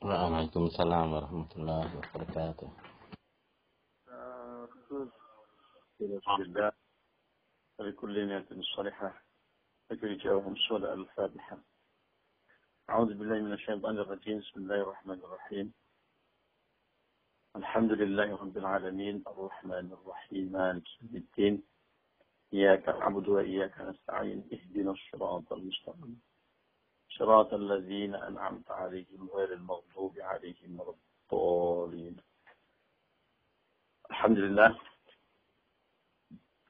Waalaikumsalam warahmatullahi wabarakatuh. خذ بالله ولكل نية صالحة. لكي جاءهم الصلاة الفاتحة. أعوذ بالله من الشيطان الرجيم. بسم الله الرحمن الرحيم. الحمد لله رب العالمين. الرحمن الرحيم. مالك يوم الدين. إياك نعبد وإياك نستعين. اهدنا الصراط المستقيم. صراط الذين أنعمت عليهم غير المغضوب عليهم ولا الضالين Alhamdulillah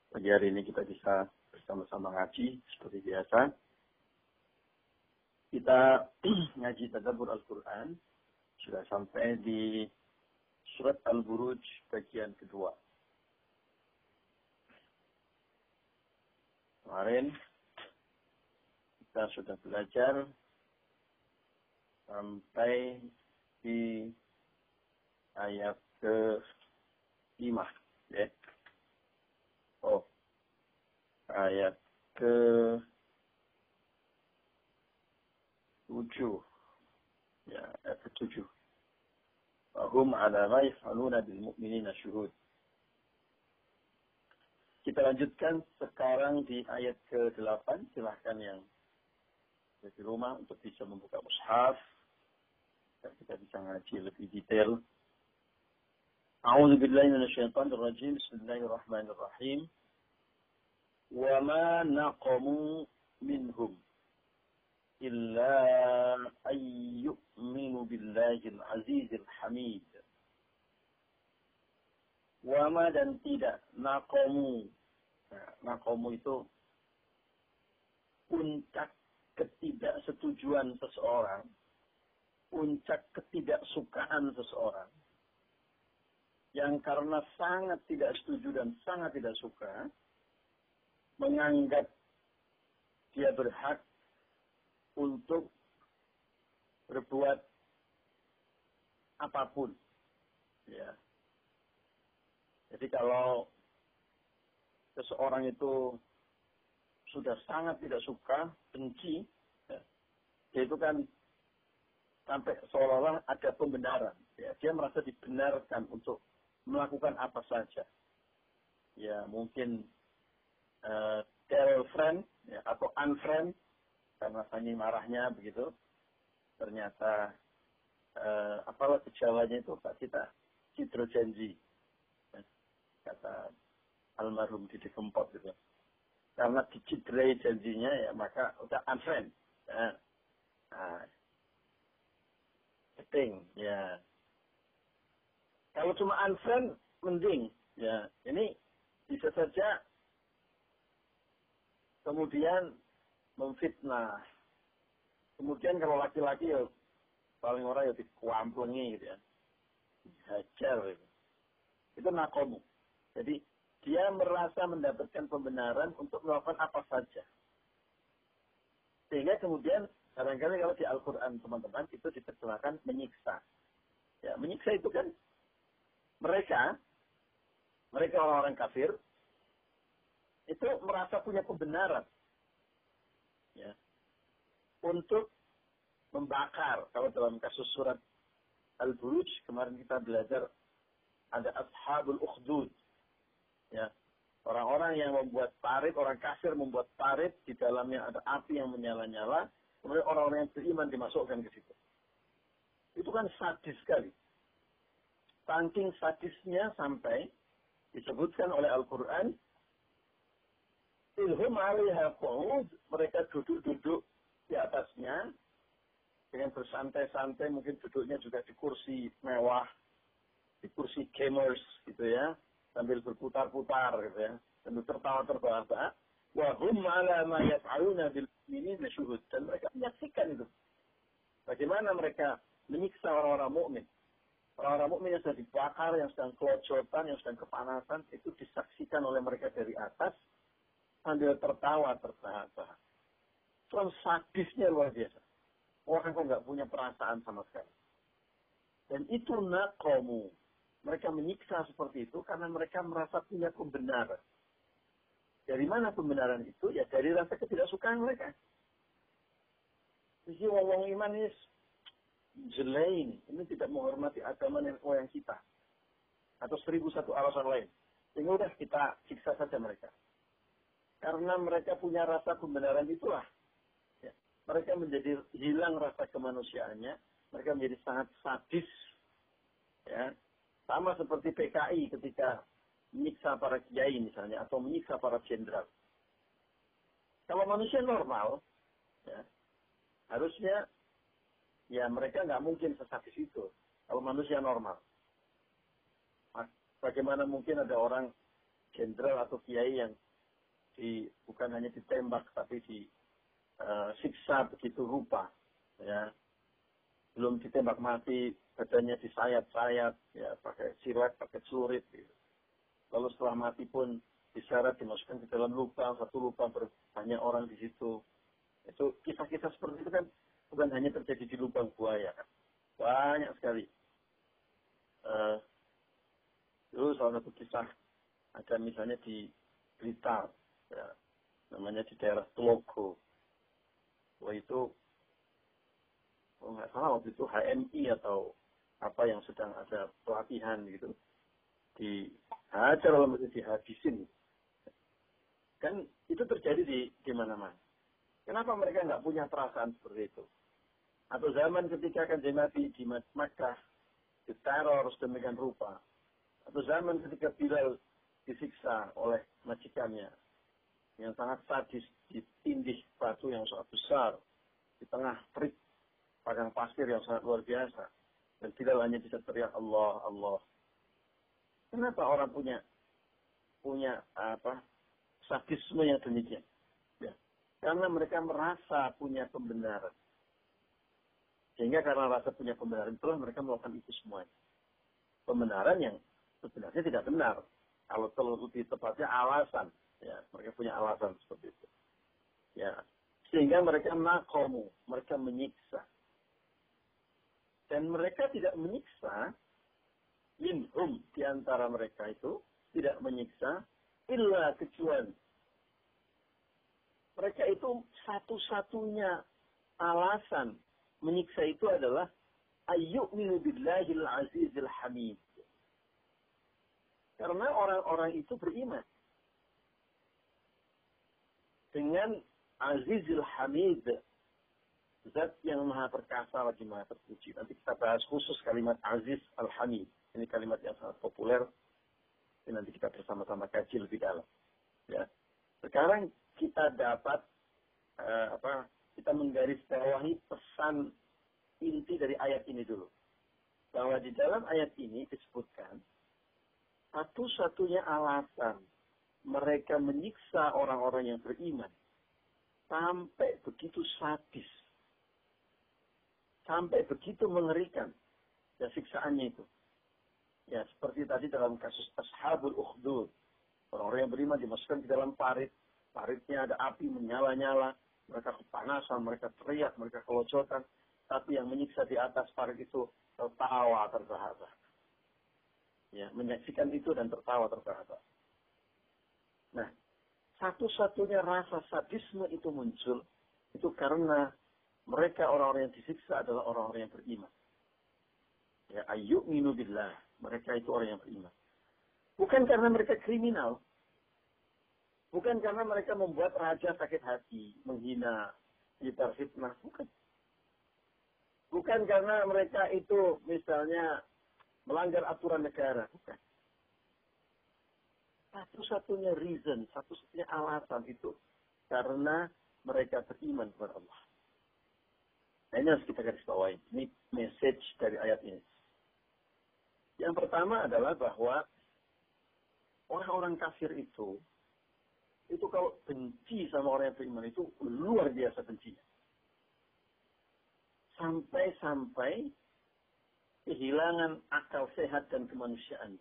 pagi hari ini kita bisa bersama-sama ngaji seperti biasa. Kita ngaji tadabbur Al-Quran sudah sampai di surat Al-Buruj bagian kedua. Kemarin kita sudah belajar sampai di ayat ke lima ya. Oh ayat ke tujuh ya ayat ke tujuh Wahum ala ma yaf'aluna bil mu'minina syuhud. Kita lanjutkan sekarang di ayat ke-8. Silahkan yang di rumah untuk bisa membuka mushaf kita bisa ngaji lebih detail. أعوذ بالله من الشيطان الرجيم بسم الله الرحمن الرحيم وما نقموا منهم إلا أن يؤمنوا بالله العزيز الحميد وما dan tidak naqamu nah, naqamu itu puncak ketidaksetujuan seseorang, puncak ketidaksukaan seseorang, yang karena sangat tidak setuju dan sangat tidak suka, menganggap dia berhak untuk berbuat apa pun. Ya. Jadi kalau seseorang itu sudah sangat tidak suka, benci, ya, itu kan sampai seolah-olah ada pembenaran. Ya, dia merasa dibenarkan untuk melakukan apa saja. Ya, mungkin uh, girlfriend ya, atau unfriend karena saking marahnya begitu. Ternyata uh, apalah kejawanya itu Pak kita hidrogenzi. Ya, kata almarhum Didi Kempot gitu karena dicederai janjinya ya maka udah unfriend. Ya. Nah, penting ya. Kalau cuma unfriend mending ya. Ini bisa saja kemudian memfitnah. Kemudian kalau laki-laki ya paling orang ya dikuamplengi gitu ya. Hajar gitu. Itu nakomu. Jadi dia merasa mendapatkan pembenaran untuk melakukan apa saja. Sehingga kemudian kadang-kadang kalau di Al-Quran teman-teman itu diterjemahkan menyiksa. Ya, menyiksa itu kan mereka, mereka orang-orang kafir, itu merasa punya kebenaran. Ya, untuk membakar. Kalau dalam kasus surat Al-Buruj, kemarin kita belajar ada Ashabul Ukhdud Ya. Orang-orang yang membuat parit, orang kafir membuat parit, di dalamnya ada api yang menyala-nyala, kemudian orang-orang yang beriman dimasukkan ke situ. Itu kan sadis sekali. Saking sadisnya sampai disebutkan oleh Al-Quran, ilhum alaiha mereka duduk-duduk di atasnya, dengan bersantai-santai, mungkin duduknya juga di kursi mewah, di kursi gamers gitu ya, sambil berputar-putar gitu ya sambil tertawa terbahak-bahak wa hum ala ma yaf'aluna bil mu'minina syuhud. Mereka menyaksikan itu. Bagaimana mereka menyiksa orang-orang mukmin. Orang-orang mukmin yang sedang dibakar yang sedang kelojotan yang sedang kepanasan itu disaksikan oleh mereka dari atas. Sambil tertawa terbahak-bahak Soal sadisnya luar biasa. Orang kok nggak punya perasaan sama sekali. Dan itu nakomu mereka menyiksa seperti itu karena mereka merasa punya kebenaran. Dari mana pembenaran itu? Ya dari rasa ketidaksukaan mereka. Jadi wong-wong iman ini jelain, ini tidak menghormati agama nenek moyang kita. Atau seribu satu alasan lain. Sehingga udah kita siksa saja mereka. Karena mereka punya rasa pembenaran itulah. Ya. Mereka menjadi hilang rasa kemanusiaannya. Mereka menjadi sangat sadis. Ya. Sama seperti PKI ketika menyiksa para kiai misalnya. Atau menyiksa para jenderal. Kalau manusia normal, ya, harusnya ya mereka nggak mungkin sesadis itu. Kalau manusia normal. Bagaimana mungkin ada orang jenderal atau kiai yang di bukan hanya ditembak tapi di uh, siksa begitu rupa ya belum ditembak mati badannya disayat-sayat ya pakai silat pakai celurit gitu. Lalu setelah mati pun diseret dimasukkan ke dalam lubang satu lubang banyak orang di situ itu kisah-kisah seperti itu kan bukan hanya terjadi di lubang buaya kan banyak sekali uh, Dulu salah satu kisah ada misalnya di Blitar, ya, namanya di daerah Tlogo. Wah itu, oh nggak salah waktu itu HMI atau apa yang sedang ada pelatihan gitu. Dihajar lalu itu dihabisin. Kan itu terjadi di di mana-mana. Kenapa mereka nggak punya perasaan seperti itu? Atau zaman ketika kan Nabi di Makkah diteror sedemikian rupa, atau zaman ketika Bilal disiksa oleh majikannya yang sangat sadis ditindih batu yang sangat besar di tengah terik padang pasir yang sangat luar biasa dan Bilal hanya bisa teriak Allah Allah kenapa orang punya punya apa sadisme yang demikian ya. karena mereka merasa punya pembenaran sehingga karena rasa punya pembenaran itulah mereka melakukan itu semuanya pembenaran yang sebenarnya tidak benar. Kalau lebih tepatnya alasan, ya mereka punya alasan seperti itu. Ya, sehingga mereka nakomu, mereka menyiksa. Dan mereka tidak menyiksa minhum di antara mereka itu tidak menyiksa illa kecuali mereka itu satu-satunya alasan menyiksa itu adalah ayyu'minu billahil azizil hamid karena orang-orang itu beriman. Dengan Azizul Hamid. Zat yang maha perkasa lagi maha terpuji. Nanti kita bahas khusus kalimat Aziz Al-Hamid. Ini kalimat yang sangat populer. Ini nanti kita bersama-sama kaji lebih dalam. Ya. Sekarang kita dapat uh, apa? Kita menggarisbawahi pesan inti dari ayat ini dulu. Bahwa di dalam ayat ini disebutkan satu-satunya alasan mereka menyiksa orang-orang yang beriman sampai begitu sadis, sampai begitu mengerikan ya siksaannya itu. Ya seperti tadi dalam kasus Ashabul Ukhdud. Orang-orang yang beriman dimasukkan ke dalam parit. Paritnya ada api menyala-nyala. Mereka kepanasan, mereka teriak, mereka kelojotan. Tapi yang menyiksa di atas parit itu tertawa terbahak ya, menyaksikan itu dan tertawa terbahak Nah, satu-satunya rasa sadisme itu muncul itu karena mereka orang-orang yang disiksa adalah orang-orang yang beriman. Ya, ayyuk minubillah. Mereka itu orang yang beriman. Bukan karena mereka kriminal. Bukan karena mereka membuat raja sakit hati, menghina, gitar fitnah. Bukan. Bukan karena mereka itu misalnya melanggar aturan negara. Bukan. Satu-satunya reason, satu-satunya alasan itu karena mereka beriman kepada Allah. Nah, ini harus kita garis bawahi. Ini message dari ayat ini. Yang pertama adalah bahwa orang-orang kafir itu, itu kalau benci sama orang yang beriman itu luar biasa bencinya. Sampai-sampai kehilangan akal sehat dan kemanusiaan.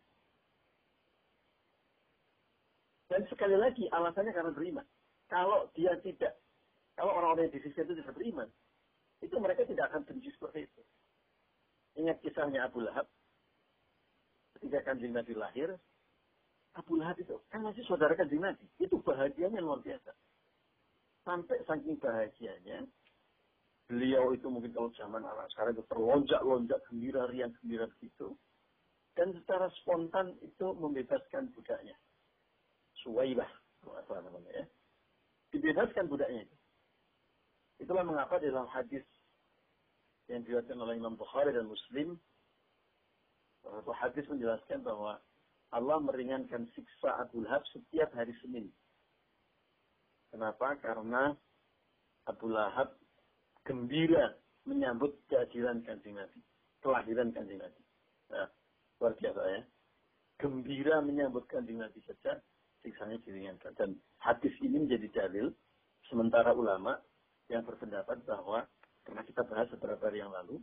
Dan sekali lagi alasannya karena beriman. Kalau dia tidak, kalau orang-orang yang di itu tidak beriman, itu mereka tidak akan benci seperti itu. Ingat kisahnya Abu Lahab. Ketika kanjeng Nabi lahir, Abu Lahab itu kan masih saudara kanjeng Nabi. Itu bahagianya luar biasa. Sampai saking bahagianya, beliau itu mungkin kalau zaman anak sekarang itu terlonjak-lonjak gembira, riang gembira begitu. Dan secara spontan itu membebaskan budaknya. Suwaibah, apa namanya ya. Dibebaskan budaknya itu. Itulah mengapa dalam hadis yang diriwayatkan oleh Imam Bukhari dan Muslim, hadis menjelaskan bahwa Allah meringankan siksa Abu Lahab setiap hari Senin. Kenapa? Karena Abu Lahab gembira menyambut kehadiran kanjeng Nabi. Kelahiran kanjeng Nabi. Nah, luar biasa ya. Gembira menyambut kanjeng Nabi saja, siksanya diringankan. Dan hadis ini menjadi dalil, sementara ulama yang berpendapat bahwa, karena kita bahas beberapa hari yang lalu,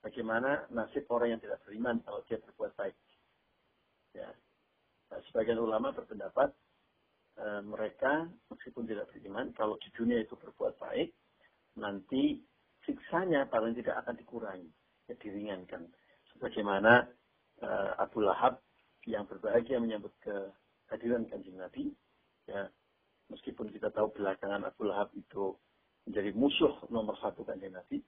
bagaimana nasib orang yang tidak beriman kalau dia berbuat baik. Ya. Nah, sebagian ulama berpendapat e, mereka meskipun tidak beriman, kalau di dunia itu berbuat baik, nanti siksanya paling tidak akan dikurangi, ya, diringankan. Sebagaimana uh, Abu Lahab yang berbahagia menyambut kehadiran kanjeng Nabi, ya, meskipun kita tahu belakangan Abu Lahab itu menjadi musuh nomor satu kanjeng Nabi,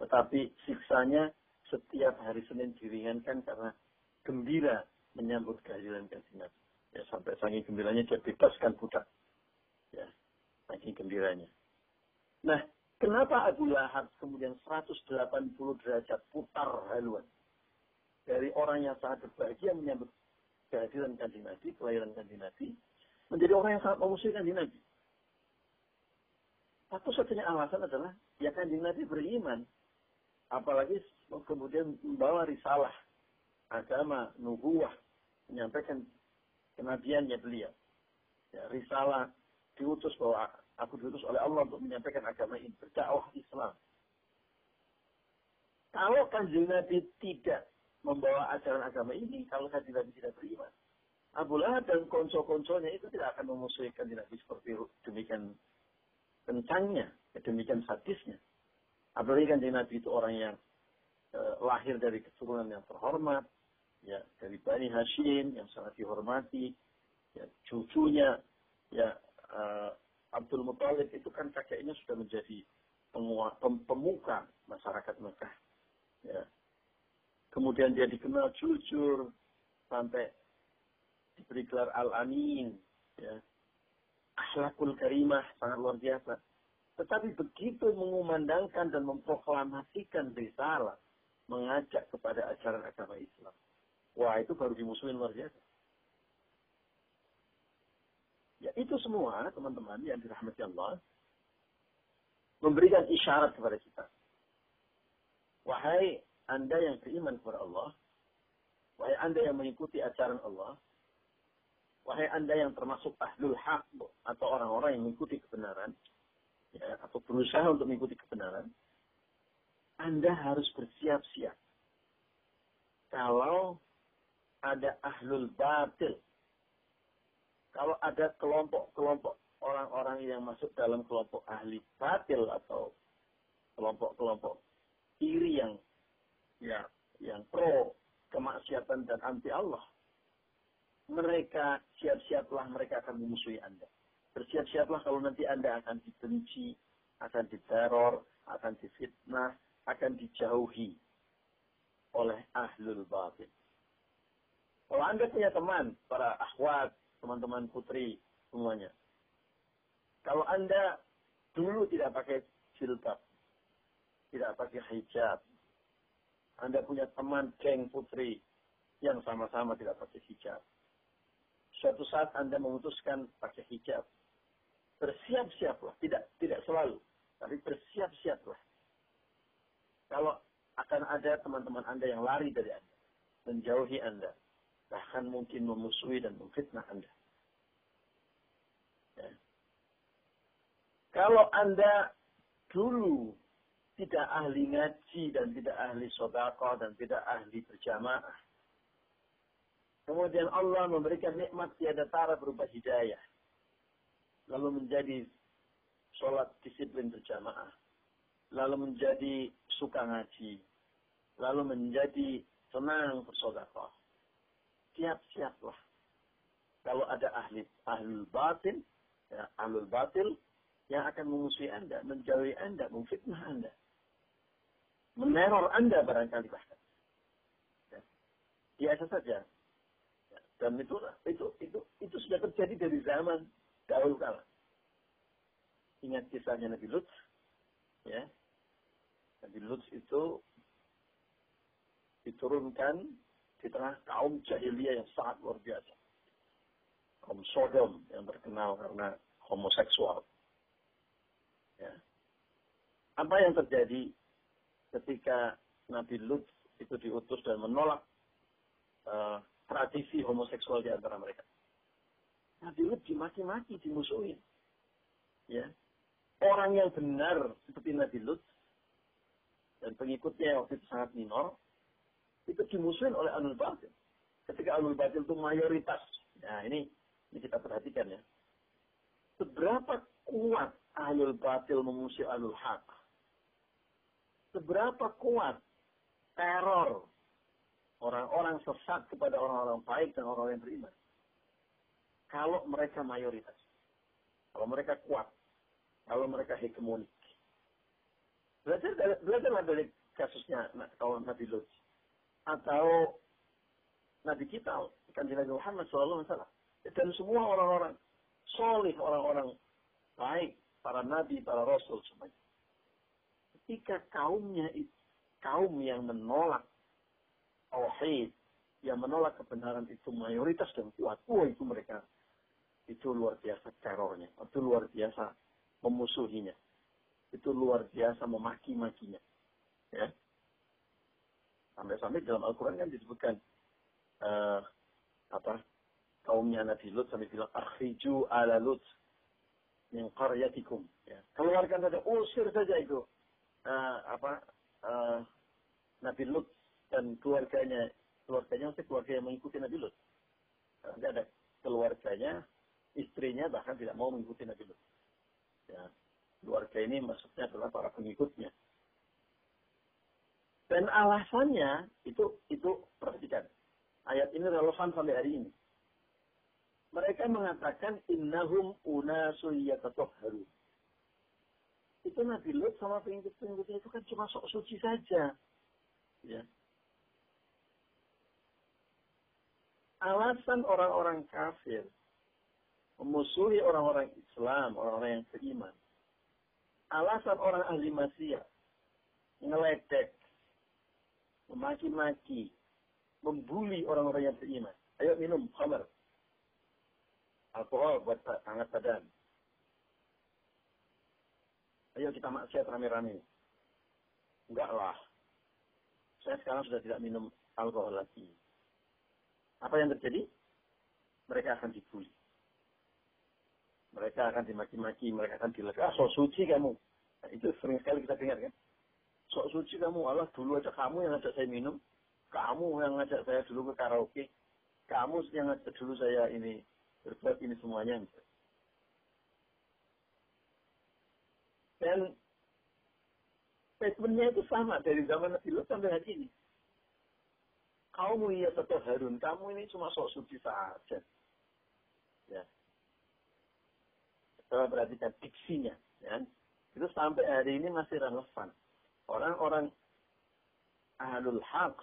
tetapi siksanya setiap hari Senin diringankan karena gembira menyambut kehadiran kanjeng Nabi. Ya, sampai saking gembiranya dia bebaskan budak. Ya, saking gembiranya. Nah, kenapa Abu Lahab kemudian 180 derajat putar haluan? Dari orang yang sangat berbahagia menyambut kehadiran kanjeng Nabi, kelahiran kanjeng Nabi, menjadi orang yang sangat memusuhi kanjeng Nabi. Satu-satunya alasan adalah, ya kanjeng Nabi beriman. Apalagi kemudian membawa risalah, agama, nubuah, menyampaikan kenabiannya beliau. Ya, risalah diutus bahwa Aku diutus oleh Allah untuk menyampaikan agama ini, berdakwah Islam. Kalau kanjeng Nabi tidak membawa ajaran agama ini, kalau kanjeng Nabi tidak beriman, Abu Lahab dan konco-konconya itu tidak akan memusuhi kanjeng Nabi seperti demikian kencangnya, demikian sadisnya. Apalagi kanjeng Nabi itu orang yang eh, lahir dari keturunan yang terhormat, ya dari Bani Hashim yang sangat dihormati, ya cucunya ya uh, Abdul Muthalib itu kan kakeknya sudah menjadi pemuka masyarakat Mekah. Ya. Kemudian dia dikenal jujur sampai diberi gelar Al-Amin. Ya. Akhlakul karimah sangat luar biasa. Tetapi begitu mengumandangkan dan memproklamasikan risalah, mengajak kepada ajaran agama Islam. Wah, itu baru dimusuhin luar biasa. Ya, itu semua teman-teman yang dirahmati Allah memberikan isyarat kepada kita. Wahai Anda yang beriman kepada Allah, wahai Anda yang mengikuti ajaran Allah, wahai Anda yang termasuk ahlul haq atau orang-orang yang mengikuti kebenaran, ya, atau berusaha untuk mengikuti kebenaran, Anda harus bersiap-siap. Kalau ada ahlul batil, kalau ada kelompok-kelompok orang-orang yang masuk dalam kelompok ahli batil atau kelompok-kelompok kiri yang ya yang pro kemaksiatan dan anti Allah, mereka siap-siaplah mereka akan memusuhi Anda. Bersiap-siaplah kalau nanti Anda akan dibenci, akan diteror, akan difitnah, akan dijauhi oleh ahlul batil. Kalau Anda punya teman, para akhwat, teman-teman putri semuanya. Kalau Anda dulu tidak pakai jilbab, tidak pakai hijab, Anda punya teman geng putri yang sama-sama tidak pakai hijab. Suatu saat Anda memutuskan pakai hijab, bersiap-siaplah, tidak tidak selalu, tapi bersiap-siaplah. Kalau akan ada teman-teman Anda yang lari dari Anda, menjauhi Anda, bahkan mungkin memusuhi dan memfitnah Anda. Ya. Kalau Anda dulu tidak ahli ngaji dan tidak ahli sodako dan tidak ahli berjamaah, kemudian Allah memberikan nikmat tiada tara berupa hidayah, lalu menjadi sholat disiplin berjamaah, lalu menjadi suka ngaji, lalu menjadi senang bersodakoh siap-siaplah. Kalau ada ahli ahlul batin, ya, ahlul batil yang akan memusuhi Anda, menjauhi Anda, memfitnah Anda. Meneror Anda barangkali bahkan. Ya. Biasa saja. Ya. Dan itu, itu, itu, itu sudah terjadi dari zaman dahulu kala. Ingat kisahnya Nabi Lut. Ya. Nabi Lut itu diturunkan di tengah kaum jahiliyah yang sangat luar biasa. Kaum Sodom yang terkenal karena homoseksual. Ya. Apa yang terjadi ketika Nabi Lut itu diutus dan menolak uh, tradisi homoseksual di antara mereka? Nabi Lut dimaki-maki, dimusuhin. Ya. Orang yang benar seperti Nabi Lut dan pengikutnya waktu itu sangat minor, itu dimusuhin oleh Anul Batil. Ketika Anul Batil itu mayoritas. Nah ini, ini kita perhatikan ya. Seberapa kuat Ahlul Batil memusuhi Ahlul Haq. Seberapa kuat teror orang-orang sesat kepada orang-orang baik dan orang-orang yang beriman. Kalau mereka mayoritas. Kalau mereka kuat. Kalau mereka hegemonik. Belajar, belajarlah dari kasusnya kawan Nabi Lut atau Nabi kita, kanjeng Nabi Muhammad Wasallam, dan semua orang-orang solih, orang-orang baik, para nabi, para rasul semuanya. Ketika kaumnya kaum yang menolak tauhid, yang menolak kebenaran itu mayoritas dan kuat, oh itu mereka itu luar biasa terornya, itu luar biasa memusuhinya, itu luar biasa memaki-makinya. Ya, Sampai-sampai dalam Al-Quran kan disebutkan uh, apa kaumnya Nabi Lut sampai bilang akhriju ala Lut min qaryatikum. Ya. Keluarkan saja, usir saja itu uh, apa uh, Nabi Lut dan keluarganya. Keluarganya masih keluarga yang mengikuti Nabi Lut. Nanti ada keluarganya, istrinya bahkan tidak mau mengikuti Nabi Lut. Ya. Keluarga ini maksudnya adalah para pengikutnya. Dan alasannya itu itu perhatikan. Ayat ini relevan sampai hari ini. Mereka mengatakan innahum unasu yatatahharu. Itu Nabi Lut sama pengikut-pengikutnya itu kan cuma sok suci saja. Ya. Alasan orang-orang kafir memusuhi orang-orang Islam, orang-orang yang beriman. Alasan orang ahli maksiat ngeledek, memaki-maki, membuli orang-orang yang beriman. Ayo minum khamar. Alkohol buat hangat badan. Ayo kita maksiat rame-rame. Enggak lah. Saya sekarang sudah tidak minum alkohol lagi. Apa yang terjadi? Mereka akan dibully. Mereka akan dimaki-maki, mereka akan dilegak. Ah, so suci kamu. Nah, itu sering sekali kita dengar kan? Sok suci kamu Allah dulu aja kamu yang ngajak saya minum. Kamu yang ngajak saya dulu ke karaoke. Kamu yang ngajak dulu saya ini berbuat ini semuanya. Dan statementnya itu sama dari zaman Nabi Lut sampai hari ini. Kamu ya tetap Harun kamu ini cuma sok suci saja. Ya coba perhatikan diksinya ya itu sampai hari ini masih relevan. Orang-orang ahlul haq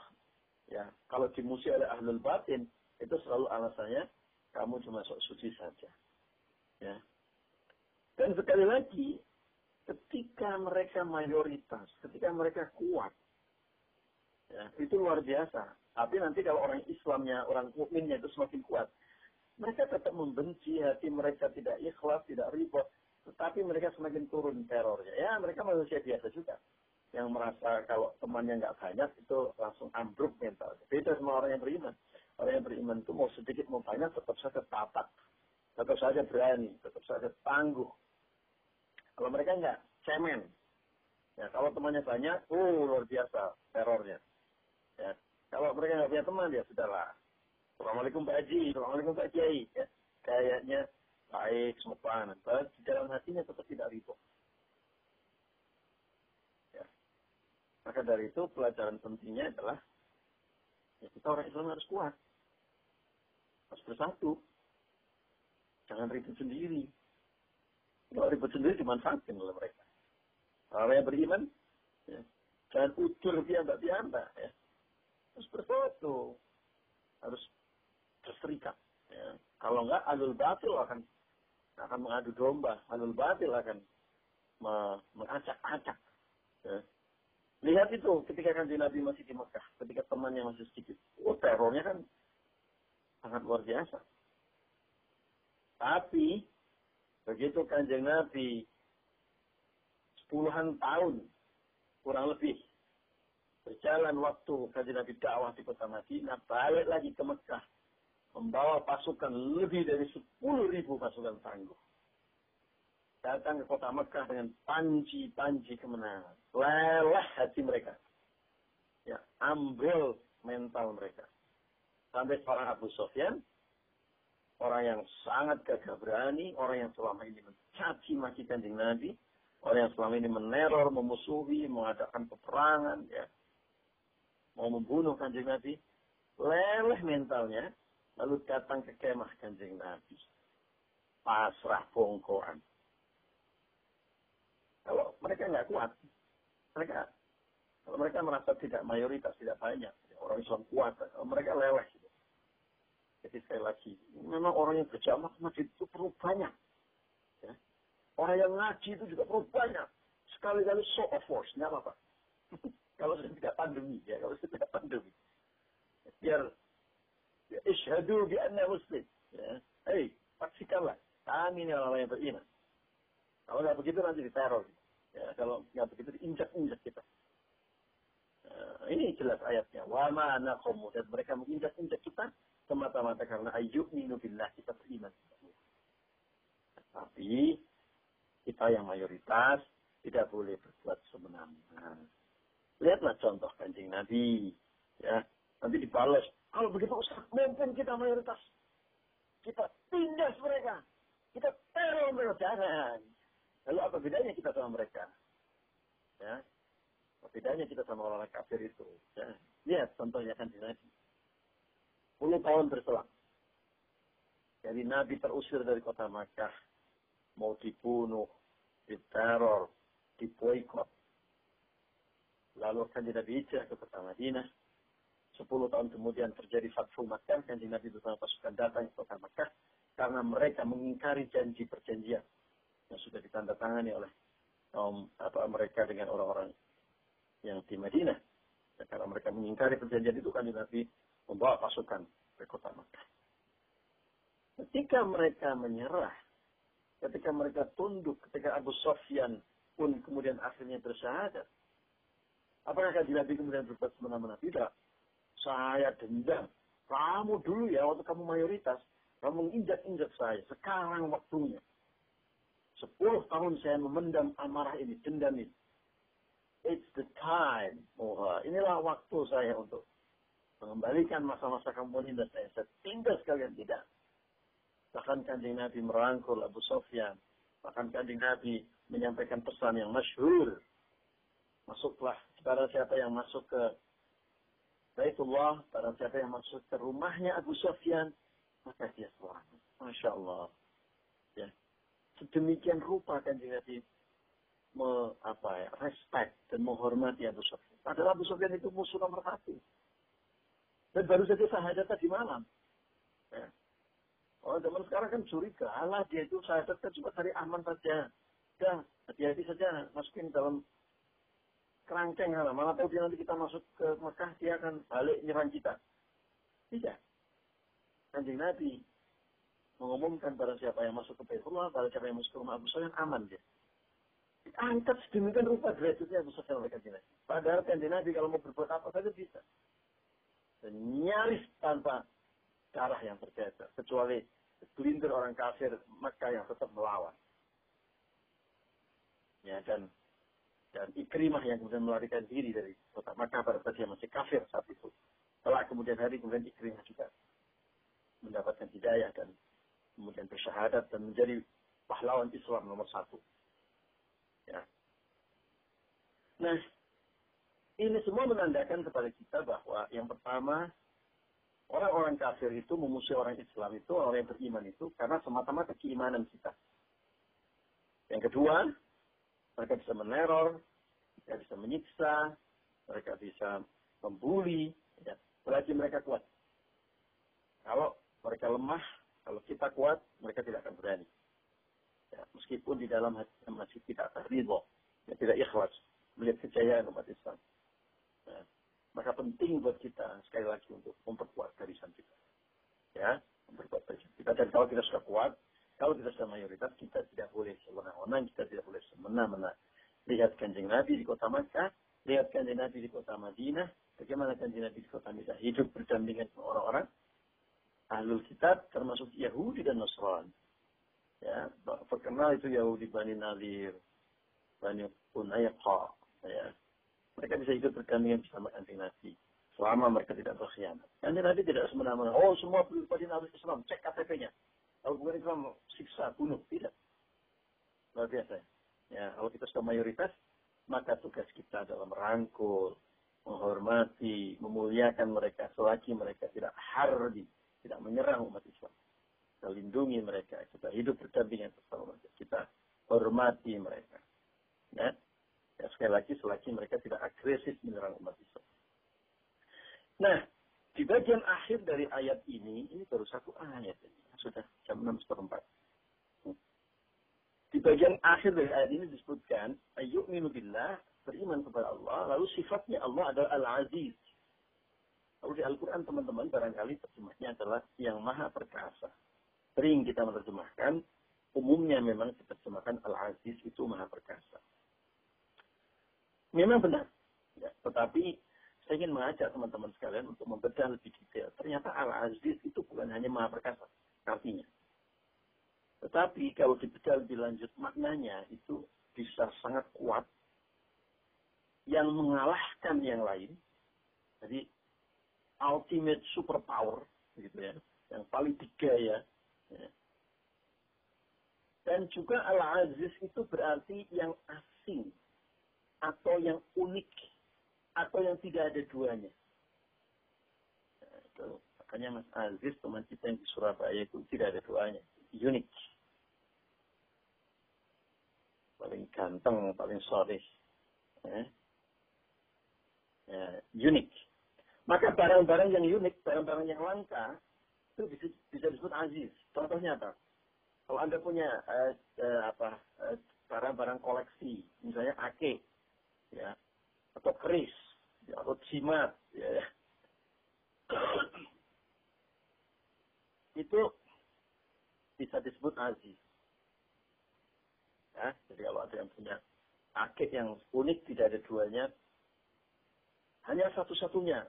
ya kalau dimusuhi oleh ahlul batin itu selalu alasannya kamu cuma sok suci saja ya. Dan sekali lagi ketika mereka mayoritas ketika mereka kuat ya itu luar biasa. Tapi nanti kalau orang Islamnya orang mukminnya itu semakin kuat mereka tetap membenci hati mereka tidak ikhlas tidak ribut tetapi mereka semakin turun terornya ya mereka manusia biasa juga yang merasa kalau temannya nggak banyak itu langsung ambruk mental. Beda sama orang yang beriman. Orang yang beriman itu mau sedikit mau banyak tetap saja tatak. Tetap saja berani, tetap saja tangguh. Kalau mereka nggak, cemen. Ya, kalau temannya banyak, oh luar biasa terornya. Ya, kalau mereka nggak punya teman, ya sudahlah. Assalamualaikum Pak Haji, Assalamualaikum Pak Kiai. Ya, kayaknya baik, sopan. Tapi di dalam hatinya tetap tidak ribut. Maka dari itu pelajaran pentingnya adalah ya kita orang Islam harus kuat. Harus bersatu. Jangan ribut sendiri. Kalau ribut sendiri dimanfaatkan oleh mereka. Orang yang beriman, ya, jangan ucur biamba-biamba. Ya. Harus bersatu. Harus berserikat. Ya. Kalau enggak, alul batil akan akan mengadu domba. Alul batil akan mengacak-acak. Ya. Lihat itu ketika kan Nabi masih di Mekah, ketika temannya masih sedikit. Oh, terornya kan sangat luar biasa. Tapi begitu kanjeng Nabi puluhan tahun kurang lebih berjalan waktu kanjeng Nabi dakwah di kota Madinah, balik lagi ke Mekah, membawa pasukan lebih dari sepuluh ribu pasukan tangguh. Datang ke kota Mekah dengan panji-panji kemenangan. Lelah hati mereka. Ya, ambil mental mereka. Sampai seorang Abu Sofyan, orang yang sangat gagah berani, orang yang selama ini mencaci maki kanjeng Nabi, orang yang selama ini meneror, memusuhi, mengadakan peperangan, ya, mau membunuh kanjeng Nabi, leleh mentalnya, lalu datang ke kemah kanjeng Nabi. Pasrah bongkoan. Kalau mereka nggak kuat, mereka kalau mereka merasa tidak mayoritas, tidak banyak, orang Islam kuat, kalau mereka leleh. Jadi sekali lagi, memang orang yang berjamaah masjid itu perlu banyak. Ya. Orang yang ngaji itu juga perlu banyak. Sekali-kali show of force, nggak apa-apa. kalau sudah tidak pandemi, ya kalau sudah tidak pandemi. Biar ya, isyhadu bi anna muslim. Ya. Hei, pastikanlah, kami ini orang yang beriman. Kalau nggak begitu nanti diteror. Ya, kalau nggak begitu diinjak-injak kita. Nah, ini jelas ayatnya. Wa ma'ana dan mereka menginjak-injak kita semata-mata karena ayyuk billah kita beriman. Tapi kita yang mayoritas tidak boleh berbuat semena-mena. Lihatlah contoh kancing Nabi. Ya, nanti dibalas. Kalau begitu Ustaz, mumpung kita mayoritas. Kita tindas mereka. Kita teror mereka. Jangan. Lalu apa bedanya kita sama mereka? Ya. Apa bedanya kita sama orang, -orang kafir itu? Ya. Lihat contohnya kan di Nabi. 10 tahun berselang. Jadi Nabi terusir dari kota Makkah. Mau dibunuh, diteror, diboikot. Lalu kan Nabi hijrah ke kota Madinah. Sepuluh tahun kemudian terjadi Fathu Makkah. Kan Nabi bersama pasukan datang ke kota Makkah. Karena mereka mengingkari janji perjanjian yang sudah ditandatangani oleh kaum apa mereka dengan orang-orang yang di Madinah. Ya, karena mereka mengingkari perjanjian itu kan Nabi membawa pasukan ke kota Makkah. Ketika mereka menyerah, ketika mereka tunduk, ketika Abu Sofyan pun kemudian akhirnya bersyahadat, apakah kanjeng Nabi kemudian berbuat semena-mena? Tidak. Saya dendam. Kamu dulu ya, waktu kamu mayoritas, kamu menginjak-injak saya. Sekarang waktunya. Sepuluh tahun saya memendam amarah ini, dendam ini. It's the time. Oh, inilah waktu saya untuk mengembalikan masa-masa kamu dan saya. Saya tinggal sekalian tidak. Bahkan kanjeng Nabi merangkul Abu Sofyan. Bahkan kanjeng Nabi menyampaikan pesan yang masyhur. Masuklah kepada siapa yang masuk ke Baitullah, pada siapa yang masuk ke rumahnya Abu Sofyan, maka dia selamat. Masya Allah. Ya sedemikian rupa kan Nabi me, apa ya, respect dan menghormati Abu Sufyan. Padahal Abu Sufyan itu musuh nomor satu. Dan baru saja sahadat tadi malam. Ya. Oh, zaman sekarang kan curiga. Allah dia itu sahadat kan cuma cari aman saja. Ya, hati-hati saja masukin dalam kerangkeng. Malah, malah tahu dia nanti kita masuk ke Mekah, dia akan balik nyerang kita. Tidak. Kanjeng Nabi mengumumkan pada siapa yang masuk ke Baitullah, pada siapa yang masuk ke rumah Abu Sufyan aman dia. Diangkat sedemikian rupa derajatnya Abu Sufyan oleh kanjeng Nabi. Padahal kanjeng Nabi kalau mau berbuat apa saja bisa. Dan nyaris tanpa darah yang terjadi. Kecuali segelintir orang kafir Mekah yang tetap melawan. Ya, dan dan Ikrimah yang kemudian melarikan diri dari kota Makkah pada saat dia masih kafir saat itu. Setelah kemudian hari kemudian Ikrimah juga mendapatkan hidayah dan kemudian bersyahadat dan menjadi pahlawan Islam nomor satu. Ya. Nah, ini semua menandakan kepada kita bahwa yang pertama, orang-orang kafir itu memusuhi orang Islam itu, orang yang beriman itu, karena semata-mata keimanan kita. Yang kedua, mereka bisa meneror, mereka bisa menyiksa, mereka bisa membuli, ya. selagi mereka kuat. Kalau mereka lemah, kalau kita kuat, mereka tidak akan berani. Ya, meskipun di dalam hati masih tidak terlibat, ya, tidak ikhlas melihat kejayaan umat Islam. Ya. Maka penting buat kita sekali lagi untuk memperkuat garisan kita. Ya, memperkuat garisan kita. Dan kalau kita sudah kuat, kalau kita sudah mayoritas, kita tidak boleh sewenang-wenang, kita tidak boleh semena-mena. Lihat kanjeng Nabi di kota Makkah, lihat kanjeng Nabi di kota Madinah, bagaimana kanjeng Nabi di kota Madinah hidup berdampingan orang-orang ahlul kitab, termasuk Yahudi dan Nasrani. Ya, terkenal itu Yahudi Bani Nadir, Bani Unayqa. Ya. Mereka bisa hidup berdampingan bersama kanjeng Nabi. Selama mereka tidak berkhianat. Kanjeng Nabi tidak semena-mena. Oh, semua Bani Nabi Islam, cek KTP-nya. Kalau bukan Islam, siksa, bunuh. Tidak. Luar biasa. Ya, kalau kita sudah mayoritas, maka tugas kita adalah merangkul, menghormati, memuliakan mereka selagi mereka tidak hardi, tidak menyerang umat Islam. Kita lindungi mereka, kita hidup berdampingan bersama mereka, kita hormati mereka. Ya, ya sekali lagi selagi mereka tidak agresif menyerang umat Islam. Nah, di bagian akhir dari ayat ini, ini baru satu ayat. Sudah jam 6 seperempat. Di bagian akhir dari ayat ini disebutkan, ayuk billah, beriman kepada Allah, lalu sifatnya Allah adalah Al-Aziz. Lalu di Al-Quran teman-teman barangkali terjemahnya adalah yang maha perkasa. Sering kita menerjemahkan, umumnya memang kita terjemahkan Al-Aziz itu maha perkasa. Memang benar. Ya, tetapi saya ingin mengajak teman-teman sekalian untuk membedah lebih detail. Ternyata Al-Aziz itu bukan hanya maha perkasa artinya. Tetapi kalau dibedah lebih lanjut maknanya itu bisa sangat kuat yang mengalahkan yang lain. Jadi ultimate superpower gitu ya, yang paling tiga ya. Dan juga al-aziz itu berarti yang asing atau yang unik atau yang tidak ada duanya. Makanya Mas Aziz teman kita yang di Surabaya itu tidak ada duanya, unik paling ganteng, paling sorry. Ya. Ya, unik. Maka barang-barang yang unik, barang-barang yang langka, itu bisa, bisa disebut aziz. Contohnya apa? Kalau Anda punya eh, eh, apa eh, barang-barang koleksi, misalnya ake, ya, atau keris, ya, atau jimat, ya, itu bisa disebut aziz. Ya, jadi kalau ada yang punya akik yang unik tidak ada duanya, hanya satu-satunya.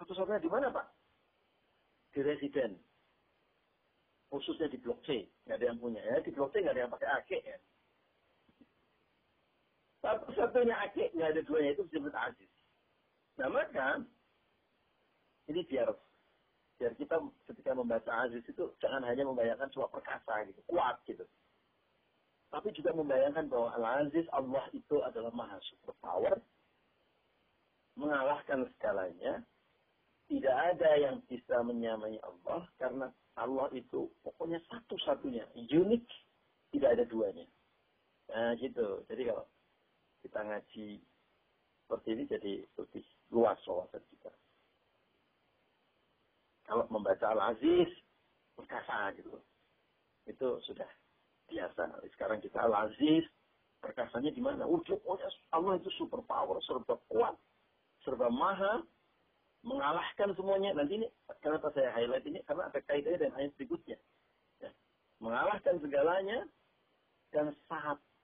Satu-satunya di mana Pak? Di residen. Khususnya di blok C. Nggak ada yang punya. Ya, di blok C nggak ada yang pakai akik ya. Satu-satunya akik nggak ada duanya itu disebut aziz. Nah maka, ini biar biar kita ketika membaca aziz itu jangan hanya membayangkan cuma perkasa gitu, kuat gitu. Tapi juga membayangkan bahwa Al-Aziz Allah itu adalah maha superpower. Mengalahkan segalanya. Tidak ada yang bisa menyamai Allah. Karena Allah itu pokoknya satu-satunya. Unik. Tidak ada duanya. Nah gitu. Jadi kalau kita ngaji seperti ini jadi lebih luas wawasan kita. Kalau membaca Al-Aziz, perkasa gitu. Itu sudah biasa. Sekarang kita al-aziz, perkasanya di mana? Oh, Allah itu super power, serba kuat, serba maha, mengalahkan semuanya. Nanti ini, kenapa saya highlight ini? Karena ada kaitannya dan ayat berikutnya. Ya. Mengalahkan segalanya, dan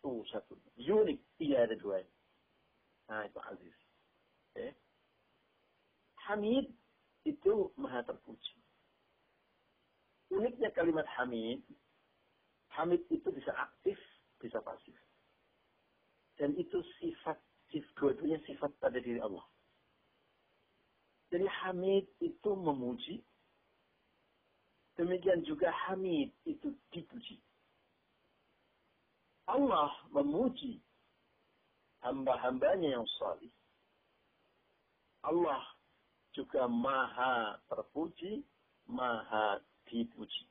satu satu unik tidak ada dua nah itu aziz okay. hamid itu maha terpuji uniknya kalimat hamid Hamid itu bisa aktif, bisa pasif. Dan itu sifat, dua-duanya sifat pada diri Allah. Jadi Hamid itu memuji. Demikian juga Hamid itu dipuji. Allah memuji hamba-hambanya yang salih. Allah juga maha terpuji, maha dipuji.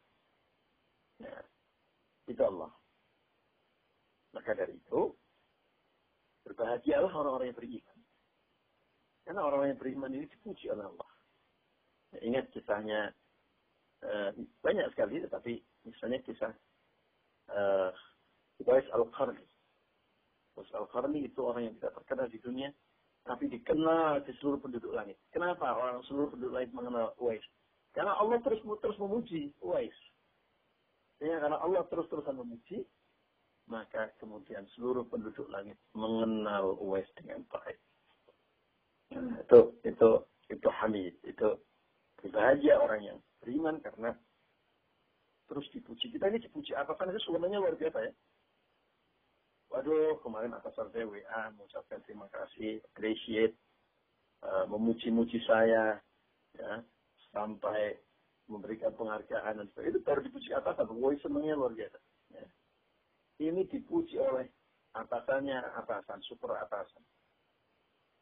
Nah, itu Allah. Maka dari itu, berbahagialah orang-orang yang beriman. Karena orang-orang yang beriman ini dipuji oleh Allah. Ya, ingat kisahnya, uh, banyak sekali, tetapi misalnya kisah uh, Uwais Al-Qarni. Uwais Al-Qarni itu orang yang tidak terkenal di dunia, tapi dikenal di seluruh penduduk langit. Kenapa orang seluruh penduduk langit mengenal Uwais? Karena Allah terus terus memuji Uwais. Ya, karena Allah terus-terusan memuji, maka kemudian seluruh penduduk langit mengenal Uwais dengan baik. itu itu itu hamid, itu bahagia orang yang beriman karena terus dipuji. Kita ini dipuji apa kan itu sebenarnya luar biasa ya. Waduh, kemarin atas saya WA mengucapkan terima kasih, appreciate, uh, memuji-muji saya, ya, sampai memberikan penghargaan dan sebagainya. Itu baru dipuji atasan. Woi senangnya luar biasa. Ya. Ini dipuji oleh atasannya atasan, super atasan.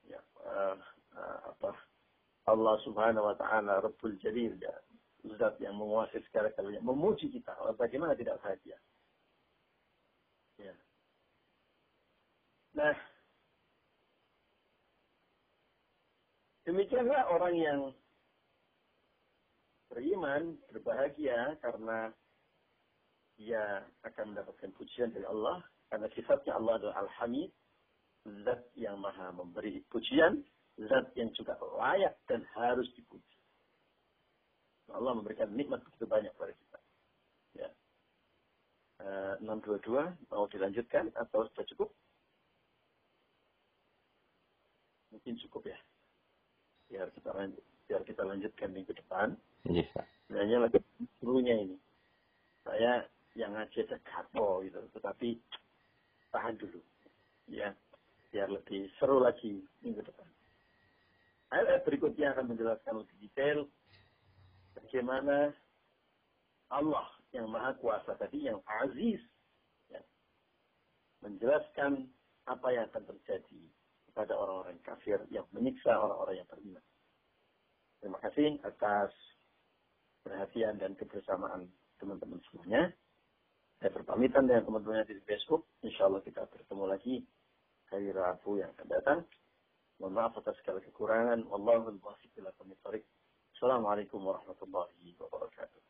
Ya, uh, uh, apa Allah Subhanahu wa taala Rabbul Jalil ya. Zat yang menguasai segala galanya memuji kita. Bagaimana tidak bahagia? Ya. Nah, demikianlah orang yang beriman, berbahagia karena dia akan mendapatkan pujian dari Allah. Karena sifatnya Allah adalah Al-Hamid, zat yang maha memberi pujian, zat yang juga layak dan harus dipuji. Allah memberikan nikmat begitu banyak kepada kita. Ya. Uh, 622 mau dilanjutkan atau sudah cukup? Mungkin cukup ya. Biar kita lanjut, biar kita lanjutkan minggu depan. Iya, Pak. Sebenarnya lagi gurunya ini. Saya yang ngaji gapo gitu, tetapi tahan dulu. Ya, biar lebih seru lagi minggu depan. Ayat berikutnya akan menjelaskan lebih detail bagaimana Allah yang maha kuasa tadi, yang aziz, ya, menjelaskan apa yang akan terjadi kepada orang-orang kafir yang menyiksa orang-orang yang beriman. Terima kasih atas perhatian dan kebersamaan teman-teman semuanya. Saya berpamitan dengan teman-teman di Facebook. Insya Allah kita bertemu lagi hari Rabu yang akan datang. Mohon maaf atas segala kekurangan. Wallahul muwaffiq Assalamualaikum warahmatullahi wabarakatuh.